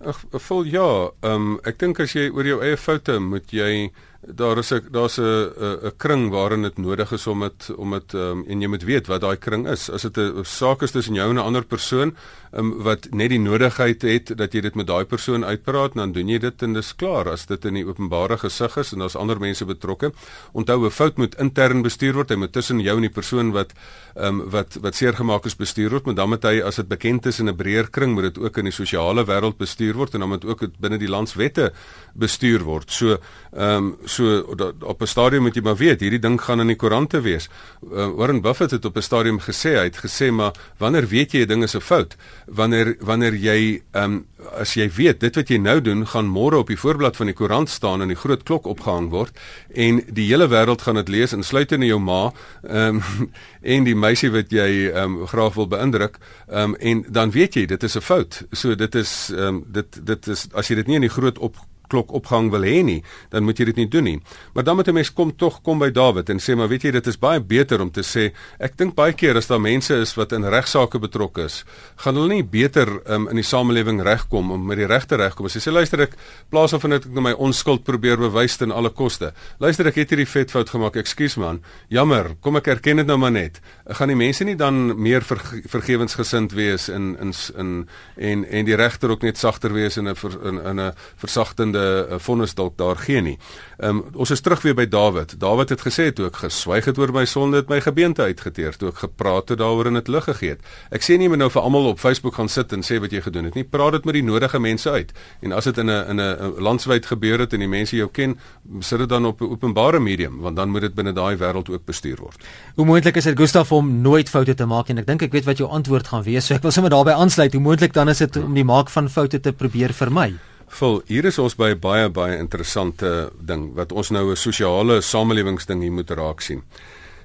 Ag, vol ja, um, ek dink as jy oor jou eie foute moet jy daar is 'n daar's 'n 'n kring waarin dit nodig is om dit om dit um, en jy moet weet wat daai kring is. As dit 'n saak is tussen jou en 'n ander persoon um, wat net die nodigheid het dat jy dit met daai persoon uitpraat, dan doen jy dit en dis klaar. As dit in die openbare gesig is en daar's ander mense betrokke, onthou 'n fout moet intern bestuur word. Hy moet tussen jou en die persoon wat um, wat wat seer gemaak is bestuur word, maar dan moet hy as dit bekend is in 'n breër kring, moet dit ook in die sosiale wêreld bestuur word en dan moet ook binne die landswette bestuur word. So ehm um, so dat, op 'n stadium moet jy maar weet hierdie ding gaan in die koerante wees. Uh, Warren Buffett het op 'n stadium gesê hy het gesê maar wanneer weet jy 'n ding is 'n fout? Wanneer wanneer jy ehm um, as jy weet dit wat jy nou doen gaan môre op die voorblad van die koerant staan en die groot klok opgehang word en die hele wêreld gaan dit lees insluitende jou ma ehm um, en die meisie wat jy ehm um, graag wil beïndruk ehm um, en dan weet jy dit is 'n fout. So dit is ehm um, dit dit is as jy dit nie in die groot op klok opgang wil hê nie, dan moet jy dit nie doen nie. Maar dan moet 'n mens kom tog kom by Dawid en sê maar weet jy dit is baie beter om te sê ek dink baie keer as daar mense is wat in regsaake betrokke is, gaan hulle nie beter um, in die samelewing regkom om met die regte regkom. As jy sê luister ek plaas of net ek my onskuld probeer bewys ten alle koste. Luister ek het hierdie vetfout gemaak. Ekskuus man. Jammer. Kom ek erken dit nou maar net. Gaan die mense nie dan meer verge vergewensgesind wees in in in en en die regter ook net sagter wees in 'n in 'n versagtende 'n vonnis dalk daar gee nie. Ehm um, ons is terug weer by Dawid. Dawid het gesê toe ek geswyg het oor my sonde het my gebeente uitgeteer, toe ek gepraat het daaroor en dit lig gegee het. Ek sê nie meer nou vir almal op Facebook gaan sit en sê wat jy gedoen het nie. Praat dit met die nodige mense uit. En as dit in 'n in 'n landwyd gebeur het en die mense jou ken, sit dit dan op 'n openbare medium want dan moet dit binne daai wêreld ook bestuur word. Hoe moontlik is dit Gustaf om nooit foute te maak en ek dink ek weet wat jou antwoord gaan wees. So ek wil sommer daarbey aansluit. Hoe moontlik dan is dit om die maak van foute te probeer vermy? Vol, hier is ons by baie baie interessante ding wat ons nou 'n sosiale samelewingsding hier moet raak sien.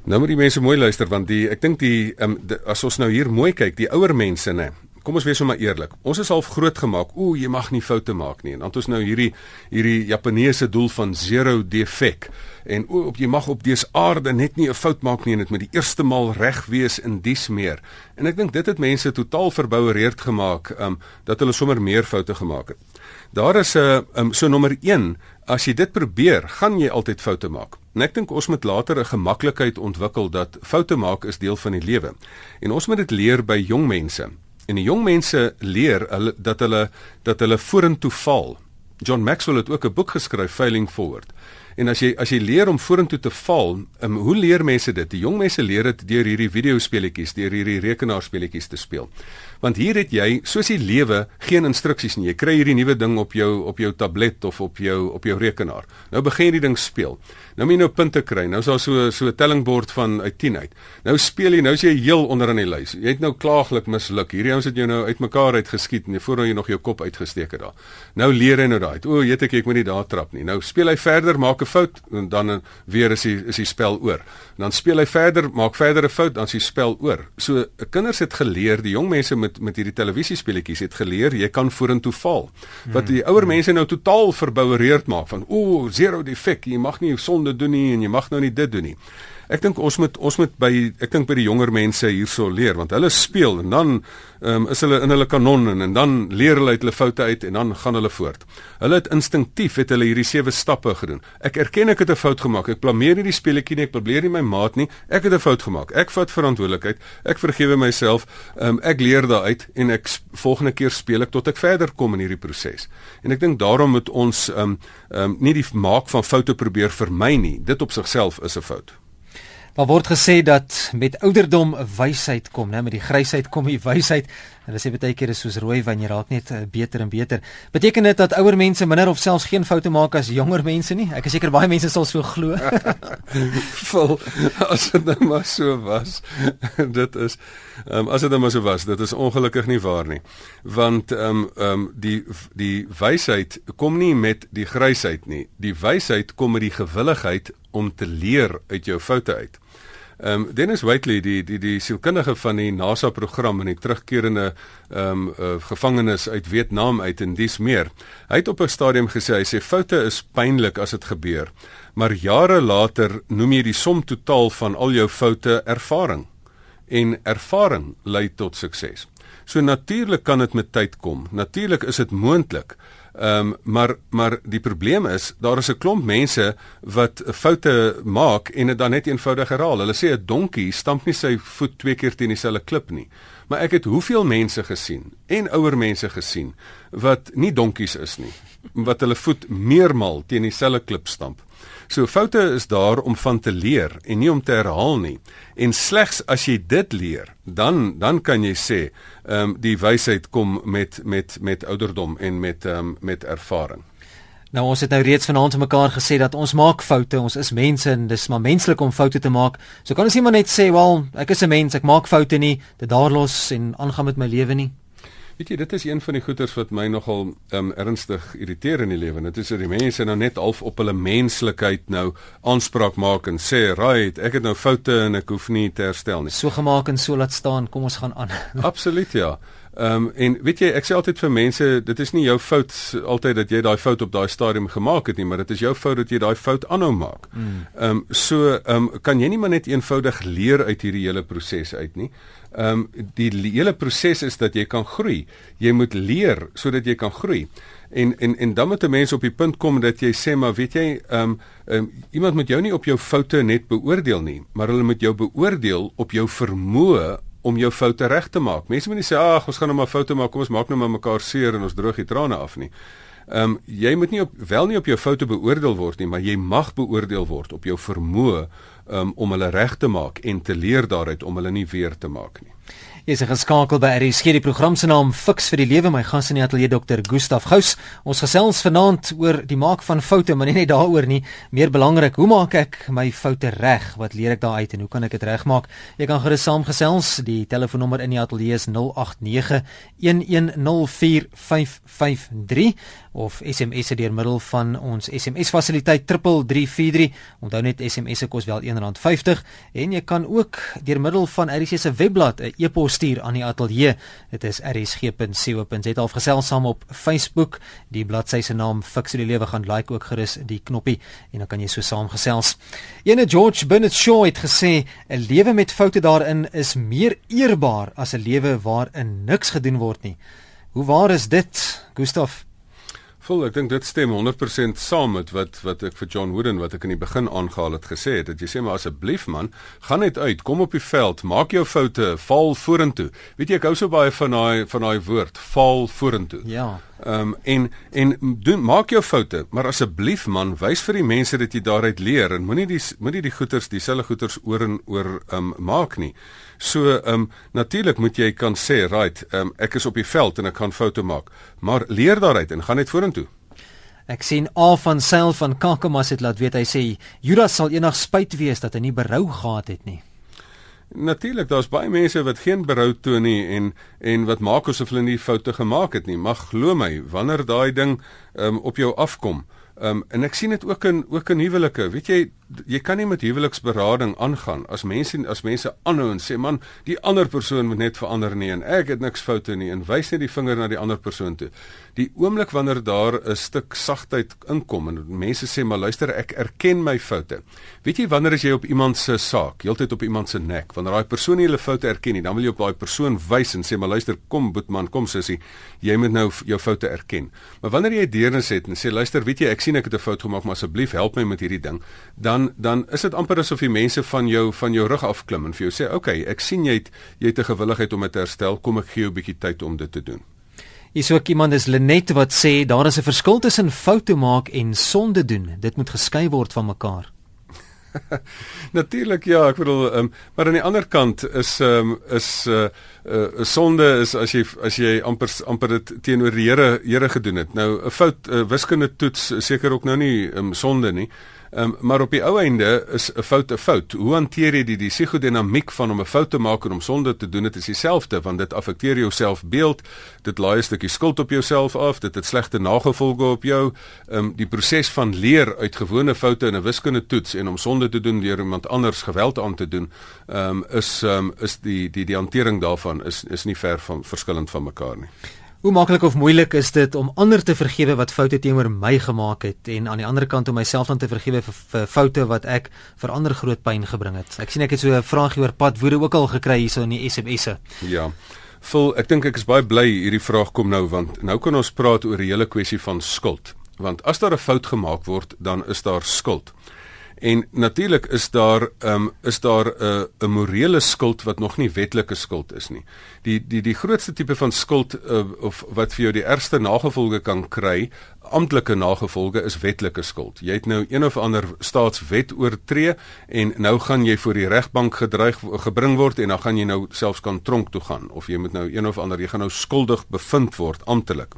Nou moet die mense mooi luister want die ek dink die, um, die as ons nou hier mooi kyk, die ouer mense nê. Kom ons wees sommer eerlik. Ons is half groot gemaak. O, jy mag nie foute maak nie. En dan het ons nou hierdie hierdie Japaneese doel van zero defect en o, op jy mag op dese aarde net nie 'n fout maak nie en dit moet die eerste maal reg wees in dies meer. En ek dink dit het mense totaal verboureerd gemaak, um dat hulle sommer meer foute gemaak het. Daar is 'n uh, um, so nommer 1, as jy dit probeer, gaan jy altyd foute maak. En ek dink ons moet later 'n gemaklikheid ontwikkel dat foute maak is deel van die lewe. En ons moet dit leer by jong mense. En die jong mense leer hulle dat hulle dat hulle vorentoe val. John Maxwell het ook 'n boek geskryf Failing Forward. En as jy as jy leer om vorentoe te val, um, hoe leer mense dit? Die jong mense leer dit deur hierdie videospeletjies, deur hierdie rekenaarspeletjies te speel. Want hier het jy, soos die lewe, geen instruksies nie. Jy kry hierdie nuwe ding op jou op jou tablet of op jou op jou rekenaar. Nou begin jy die ding speel. Nou moet jy nou punte kry. Nou is daar so so 'n tellingbord van uit 10 uit. Nou speel jy, nou is jy heel onder in die lys. Jy het nou klaaglik misluk. Hierdie ouens het jou nou uitmekaar uitgeskiet en voor jy nog jou kop uitgesteek het daar. Nou leer hy nou daai. O, weet ek ek moet nie daar trap nie. Nou speel hy verder, maak 'n fout en dan weer is die is die spel oor. En dan speel hy verder, maak verder 'n fout, dan is die spel oor. So kinders het geleer, die jong mense met met hierdie televisiespeletjies het geleer jy kan vorentoe val. Wat die ouer mense nou totaal verboureerd maak van o, zero defek, jy mag nie sonde doen nie en jy mag nou nie dit doen nie. Ek dink ons moet ons moet by ek dink by die jonger mense hierso leer want hulle speel en dan um, is hulle in hulle kanon en, en dan leer hulle uit hulle foute uit en dan gaan hulle voort. Hulle het instinktief het hulle hierdie sewe stappe gedoen. Ek erken ek het 'n fout gemaak. Ek blameer nie die speletjie nie, ek blameer nie my maat nie. Ek het 'n fout gemaak. Ek vat verantwoordelikheid. Ek vergewe myself. Um, ek leer daaruit en ek volgende keer speel ek tot ek verder kom in hierdie proses. En ek dink daarom moet ons um, um, nie die maak van foute probeer vermy nie. Dit op sigself is 'n fout. Daar word gesê dat met ouderdom wysheid kom, né, met die grysheid kom die wysheid. Hulle sê baie keer is soos rooi wyn, jy raak net eh, beter en beter. Beteken dit dat ouer mense minder of selfs geen foute maak as jonger mense nie? Ek is seker baie mense sal so glo. Vol as dit nou maar so was. dit is ehm um, as dit nou maar so was, dit is ongelukkig nie waar nie. Want ehm um, ehm um, die die wysheid kom nie met die grysheid nie. Die wysheid kom met die gewilligheid om te leer uit jou foute uit. Ehm um, Dennis Whiteley die die die sielkundige van die NASA program en die terugkerende ehm um, uh, gevangenes uit Vietnam uit en dis meer. Hy het op 'n stadium gesê hy sê foute is pynlik as dit gebeur, maar jare later noem jy die som totaal van al jou foute ervaring en ervaring lei tot sukses. So natuurlik kan dit met tyd kom. Natuurlik is dit moontlik. Ehm um, maar maar die probleem is daar is 'n klomp mense wat foute maak en dit dan net eenvoudig herhaal. Hulle sê 'n donkie stamp nie sy voet twee keer teen dieselfde klip nie. Maar ek het hoeveel mense gesien en ouer mense gesien wat nie donkies is nie, wat hulle voet meermal teen dieselfde klip stamp. So foute is daar om van te leer en nie om te herhaal nie. En slegs as jy dit leer, dan dan kan jy sê, ehm um, die wysheid kom met met met ouderdom en met ehm um, met ervaring. Nou ons het nou reeds vanaand te mekaar gesê dat ons maak foute, ons is mense en dis maar menslik om foute te maak. So kan ons nie maar net sê, "Wel, ek is 'n mens, ek maak foute nie, dit daar los en aangaan met my lewe nie." Weet jy, dit is een van die goeters wat my nogal um, ernstig irriteer in die lewe. Dit is dat die mense nou net half op hulle menslikheid nou aanspraak maak en sê, "Right, ek het nou foute en ek hoef nie te herstel nie." So gemaak en so laat staan, kom ons gaan aan. Absoluut ja. Ehm um, en weet jy, ek sê altyd vir mense, dit is nie jou fout altyd dat jy daai fout op daai stadium gemaak het nie, maar dit is jou fout dat jy daai fout aanhou maak. Mm. Ehm um, so ehm um, kan jy nie maar net eenvoudig leer uit hierdie hele proses uit nie. Ehm um, die hele proses is dat jy kan groei. Jy moet leer sodat jy kan groei. En en en dan moet 'n mens op die punt kom dat jy sê maar weet jy ehm um, um, iemand moet jou nie op jou foute net beoordeel nie, maar hulle moet jou beoordeel op jou vermoë om jou foute reg te maak. Mense moet nie sê ag ons gaan nou maar foute maak, kom ons maak nou maar mekaar seer en ons droog die trane af nie. Ehm um, jy moet nie op wel nie op jou foute beoordeel word nie, maar jy mag beoordeel word op jou vermoë um, om hulle reg te maak en te leer daaruit om hulle nie weer te maak nie. Is geskakel by RSG die program se naam Fix vir die lewe my gas in die ateljee Dr. Gustaf Gous. Ons gesels vanaand oor die maak van foute, maar nie net daaroor nie, meer belangrik, hoe maak ek my foute reg? Wat leer ek daaruit en hoe kan ek dit regmaak? Jy kan gerus saamgesels. Die telefoonnommer in die ateljee is 089 1104553 of SMS deur middel van ons SMS fasiliteit 3343. Onthou net SMS se kos wel R1.50 en jy kan ook deur middel van RSG se webblad 'n e-pos stuur aan die ateljee. Dit is rsg.co.za. Al gesels saam op Facebook. Die bladsy se naam Fix die lewe gaan like ook gerus die knoppie en dan kan jy so saamgesels. Ene George Bernard Shaw het gesê 'n lewe met foute daarin is meer eerbaar as 'n lewe waarin niks gedoen word nie. Hoe waar is dit, Gustaf? Vol, ek dink dit stem 100% saam met wat wat ek vir John Wooden wat ek in die begin aangehaal het gesê het. Dat jy sê maar asseblief man, gaan net uit, kom op die veld, maak jou foute, val vorentoe. Weet jy ek hou so baie van daai van daai woord, val vorentoe. Ja. Ehm um, en en doen maak jou foute, maar asseblief man, wys vir die mense dat jy daaruit leer en moenie die moenie die goeters dieselfde goeters oor en oor ehm um, maak nie. So ehm um, natuurlik moet jy kan sê, right, ehm um, ek is op die veld en ek kan foute maak, maar leer daaruit en gaan net vorentoe. Ek sien A van Sail van Kakamas het laat weet hy sê Judas sal eendag spyt wees dat hy nie berou gehad het nie. Natuurlik, daar's baie mense wat geen berou toon nie en en wat maak asof hulle nie foute gemaak het nie. Mag glo my, wanneer daai ding um, op jou afkom, um, en ek sien dit ook in ook in huwelike. Weet jy, jy kan nie met huweliksberading aangaan as mense as mense aanhou en sê man die ander persoon moet net verander nie en ek het niks foute nie en wys net die vinger na die ander persoon toe. Die oomblik wanneer daar 'n stuk sagtheid inkom en mense sê maar luister ek erken my foute. Weet jy wanneer as jy op iemand se saak, heeltyd op iemand se nek, wanneer daai persoon nie hulle foute erken nie, dan wil jy op daai persoon wys en sê maar luister kom boetman, kom sussie, jy moet nou jou foute erken. Maar wanneer jy deernis het en sê luister, weet jy ek sien ek het 'n fout gemaak, maar asseblief help my met hierdie ding, dan dan dan is dit amper asof die mense van jou van jou rug afklim en vir jou sê, "Oké, okay, ek sien jy het jy het 'n gewilligheid om dit te herstel. Kom ek gee jou 'n bietjie tyd om dit te doen." Hier's ook iemand is Lenet wat sê daar is 'n verskil tussen foute maak en sonde doen. Dit moet geskei word van mekaar. Natuurlik ja, ek bedoel, um, maar aan die ander kant is um, is 'n uh, uh, sonde is as jy as jy amper amper dit teenoor die Here Here gedoen het. Nou 'n fout uh, wiskundige toets seker ook nou nie um, sonde nie. Um, maar op die ou einde is 'n fout 'n fout. Hoe hanteer jy die die psigodinamiek van om 'n fout te maak en om sonde te doen? Dit is dieselfde want dit affekteer jou selfbeeld. Dit laai 'n stukkie skuld op jouself af. Dit het slegte nagevolge op jou. Um, die proses van leer uit gewone foute in 'n wiskundige toets en om sonde te doen deur iemand anders geweld aan te doen, um, is um, is die die die hantering daarvan is is nie ver van verskillend van mekaar nie. Hoe maklik of moeilik is dit om ander te vergewe wat foute teenoor my gemaak het en aan die ander kant om myself dan te vergewe vir, vir foute wat ek vir ander groot pyn gebring het. Ek sien ek het so 'n vraagie oor pad woede ook al gekry hierso in die SMS'e. Ja. Vol, ek dink ek is baie bly hierdie vraag kom nou want nou kan ons praat oor die hele kwessie van skuld. Want as daar 'n fout gemaak word, dan is daar skuld. En natuurlik is daar um, is daar 'n uh, 'n morele skuld wat nog nie wetlike skuld is nie. Die die die grootste tipe van skuld uh, of wat vir jou die ergste nagevolge kan kry, amptelike nagevolge is wetlike skuld. Jy het nou een of ander staatswet oortree en nou gaan jy voor die regbank gedreig gebring word en dan gaan jy nou selfs kan tronk toe gaan of jy moet nou een of ander jy gaan nou skuldig bevind word amptelik.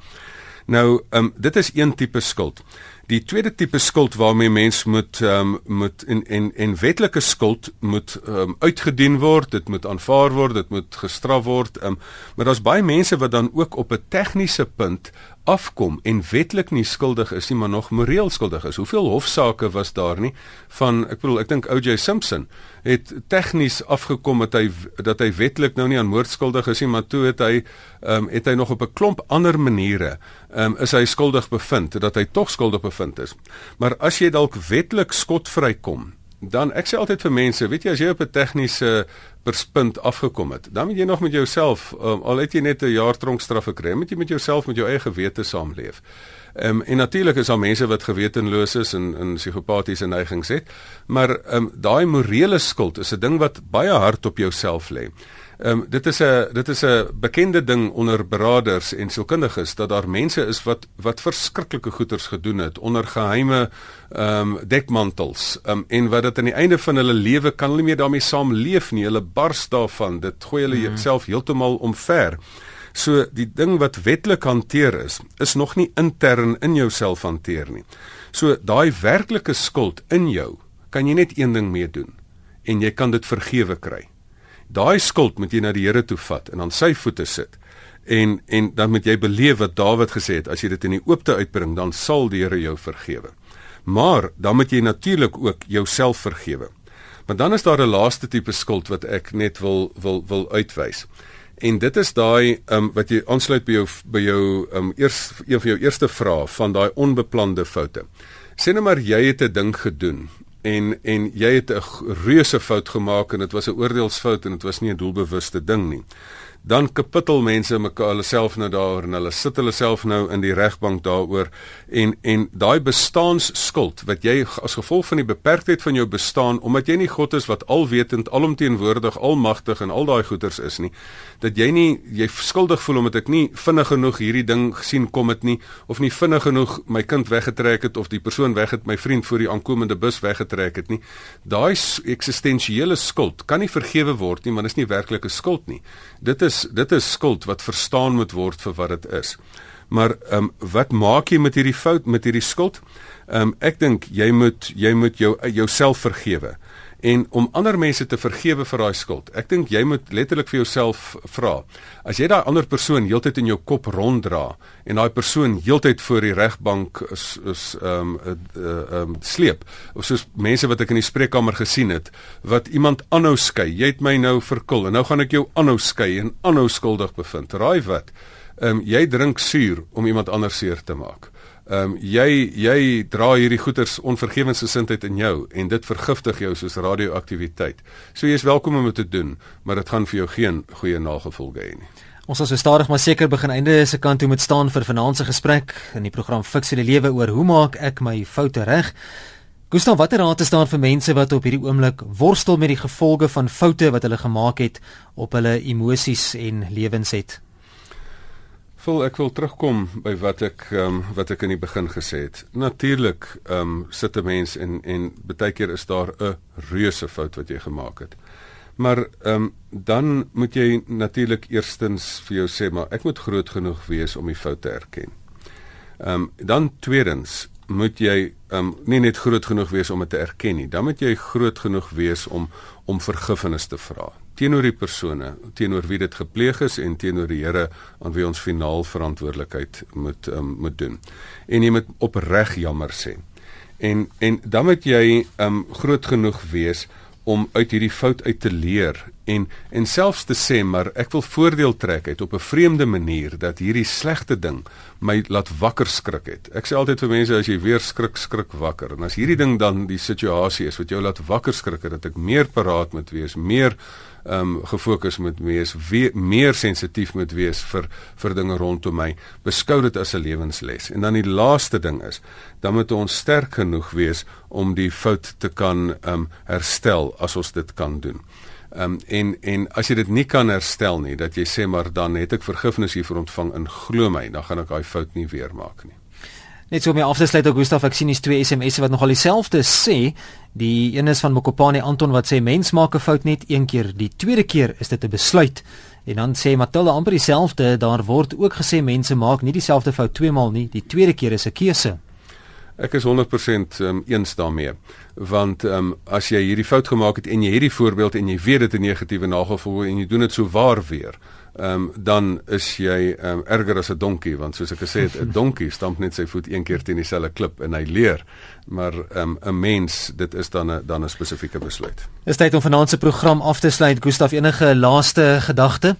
Nou, um, dit is een tipe skuld. Die tweede tipe skuld waarmee mens moet ehm um, moet en en en wetlike skuld moet ehm um, uitgedien word, dit moet aanvaar word, dit moet gestraf word. Ehm um, maar daar's baie mense wat dan ook op 'n tegniese punt afkom en wetlik nie skuldig is nie, maar nog moreel skuldig is. Hoeveel hofsaake was daar nie van ek bedoel ek dink OJ Simpson het tegnies afgekom dat hy dat hy wetlik nou nie aan moord skuldig is nie, maar toe het hy ehm um, het hy nog op 'n klomp ander maniere ehm um, is hy skuldig bevind dat hy tog skuldig bevind is. Maar as jy dalk wetlik skotvry kom, dan ek sê altyd vir mense, weet jy as jy op 'n tegniese perspunt afgekom het, dan moet jy nog met jouself um, al het jy net 'n jaar tronkstraf gekry, moet jy met jouself met jou eie gewete saamleef. Ehm um, en natuurlik is daar mense wat gewetenloos is en en psigopatiese neigings het, maar ehm um, daai morele skuld is 'n ding wat baie hard op jouself lê. Ehm um, dit is 'n dit is 'n bekende ding onder beraders en sielkundiges dat daar mense is wat wat verskriklike goeders gedoen het onder geheime ehm um, dekmantels. Ehm um, en wat dit aan die einde van hulle lewe kan hulle nie meer daarmee saamleef nie. Hulle bars daarvan. Dit gooi hulle hmm. self heeltemal omver. So die ding wat wetlik hanteer is, is nog nie intern in jouself hanteer nie. So daai werklike skuld in jou kan jy net een ding mee doen en jy kan dit vergewe kry. Daai skuld moet jy na die Here toe vat en aan sy voete sit. En en dan moet jy beleef wat Dawid gesê het, as jy dit in die oopte uitbring, dan sal die Here jou vergewe. Maar dan moet jy natuurlik ook jouself vergewe. Maar dan is daar 'n laaste tipe skuld wat ek net wil wil wil uitwys. En dit is daai um, wat jy aansluit by jou by jou um, eers een van jou eerste vrae van daai onbeplande foute. Sê net maar jy het 'n ding gedoen en en jy het 'n reuse fout gemaak en dit was 'n oordeelsfout en dit was nie 'n doelbewuste ding nie. Dan kapittel mense mekaar hulle self nou daaroor en hulle sit hulle self nou in die regbank daaroor en en daai bestaanskuld wat jy as gevolg van die beperktheid van jou bestaan omdat jy nie God is wat alwetend, alomteenwoordig, almagtig en al daai goeters is nie, dat jy nie jy skuldig voel omdat ek nie vinnig genoeg hierdie ding gesien kom het nie of nie vinnig genoeg my kind weggetrek het of die persoon weg het my vriend voor die aankomende bus weggetrek het nie. Daai eksistensiële skuld kan nie vergewe word nie, want dit is nie werklike skuld nie. Dit is dit is skuld wat verstaan moet word vir wat dit is. Maar ehm um, wat maak jy met hierdie fout met hierdie skuld? Ehm um, ek dink jy moet jy moet jou jouself vergewe en om ander mense te vergewe vir daai skuld. Ek dink jy moet letterlik vir jouself vra. As jy daai ander persoon heeltyd in jou kop ronddra en daai persoon heeltyd voor die regbank is is ehm um, ehm um, sleep of soos mense wat ek in die spreekkamer gesien het wat iemand aanhou skei. Jy het my nou verkil en nou gaan ek jou aanhou skei en aanhou skuldig bevind. Raai wat? Ehm um, jy drink suur om iemand anders seer te maak. Ehm um, jy jy dra hierdie goeters onvergewensgesindheid in jou en dit vergiftig jou soos radioaktiwiteit. So jy is welkom om dit te doen, maar dit gaan vir jou geen goeie nagevolge hê nie. Ons sal so stadig maar seker begin einde se kant toe moet staan vir vanaand se gesprek in die program Fix die lewe oor hoe maak ek my foute reg? Gustav, watter raad is daar vir mense wat op hierdie oomblik worstel met die gevolge van foute wat hulle gemaak het op hulle emosies en lewens het? Vol ek wil terugkom by wat ek ehm um, wat ek in die begin gesê het. Natuurlik ehm um, sit 'n mens en en baie keer is daar 'n reuse fout wat jy gemaak het. Maar ehm um, dan moet jy natuurlik eerstens vir jou sê maar ek moet groot genoeg wees om die fout te erken. Ehm um, dan tweedens moet jy ehm um, nie net groot genoeg wees om dit te erken nie. Dan moet jy groot genoeg wees om om vergifnis te vra teenoor die persone teenoor wie dit gepleeg is en teenoor die Here aan wie ons finaal verantwoordelikheid moet um, moet doen. En jy moet opreg jammer sê. En en dan moet jy um groot genoeg wees om uit hierdie fout uit te leer en en selfs te sê maar ek wil voordeel trek uit op 'n vreemde manier dat hierdie slegte ding my laat wakker skrik het. Ek sê altyd vir mense as jy weer skrik skrik wakker en as hierdie ding dan die situasie is wat jou laat wakker skrik dat ek meer paraat moet wees, meer ehm um, gefokus moet wees, we, meer sensitief moet wees vir vir dinge rondom my. Beskou dit as 'n lewensles. En dan die laaste ding is, dan moet ons sterk genoeg wees om die fout te kan ehm um, herstel as ons dit kan doen. Ehm um, en en as jy dit nie kan herstel nie, dat jy sê maar dan het ek vergifnis hiervoor ontvang en glo my, dan gaan ek daai fout nie weer maak nie. Net so om my af te sluit ook Gustaf ek sien hier's twee SMS'e wat nogal dieselfde sê. Die een is van Mokopane Anton wat sê mens maak 'n fout net een keer, die tweede keer is dit 'n besluit. En dan sê Matilda amper dieselfde, daar word ook gesê mense maak nie dieselfde fout twee maal nie, die tweede keer is 'n keuse. Ek is 100% um, eens daarmee. Want um, as jy hierdie fout gemaak het en jy het die voorbeeld en jy weet dit 'n negatiewe nagevolg en jy doen dit so waar weer, um, dan is jy um, erger as 'n donkie want soos ek gesê het, 'n donkie stamp net sy voet een keer teen dieselfde klip en hy leer. Maar 'n um, mens, dit is dan 'n dan 'n spesifieke besluit. Is tyd om vanaand se program af te sluit. Gustaf, enige laaste gedagte?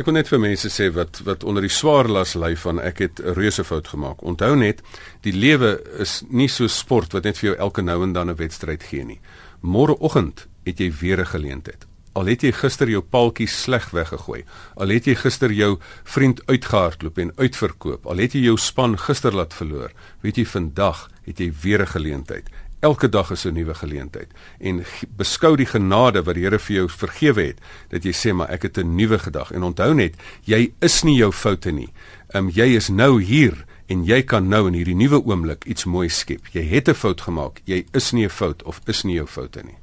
Ek wil net vir mense sê wat wat onder die swaar las ly van ek het 'n reuse fout gemaak. Onthou net, die lewe is nie so sport wat net vir jou elke nou en dan 'n wedstryd gee nie. Môreoggend het jy weer 'n geleentheid. Al het jy gister jou paaltjie sleg weggegooi, al het jy gister jou vriend uitgehardloop en uitverkoop, al het jy jou span gister laat verloor, weet jy vandag het jy weer 'n geleentheid. Elke dag is 'n nuwe geleentheid en beskou die genade wat die Here vir jou vergewe het dat jy sê maar ek het 'n nuwe gedag en onthou net jy is nie jou foute nie. Ehm um, jy is nou hier en jy kan nou in hierdie nuwe oomblik iets mooi skep. Jy het 'n fout gemaak. Jy is nie 'n fout of is nie jou foute nie.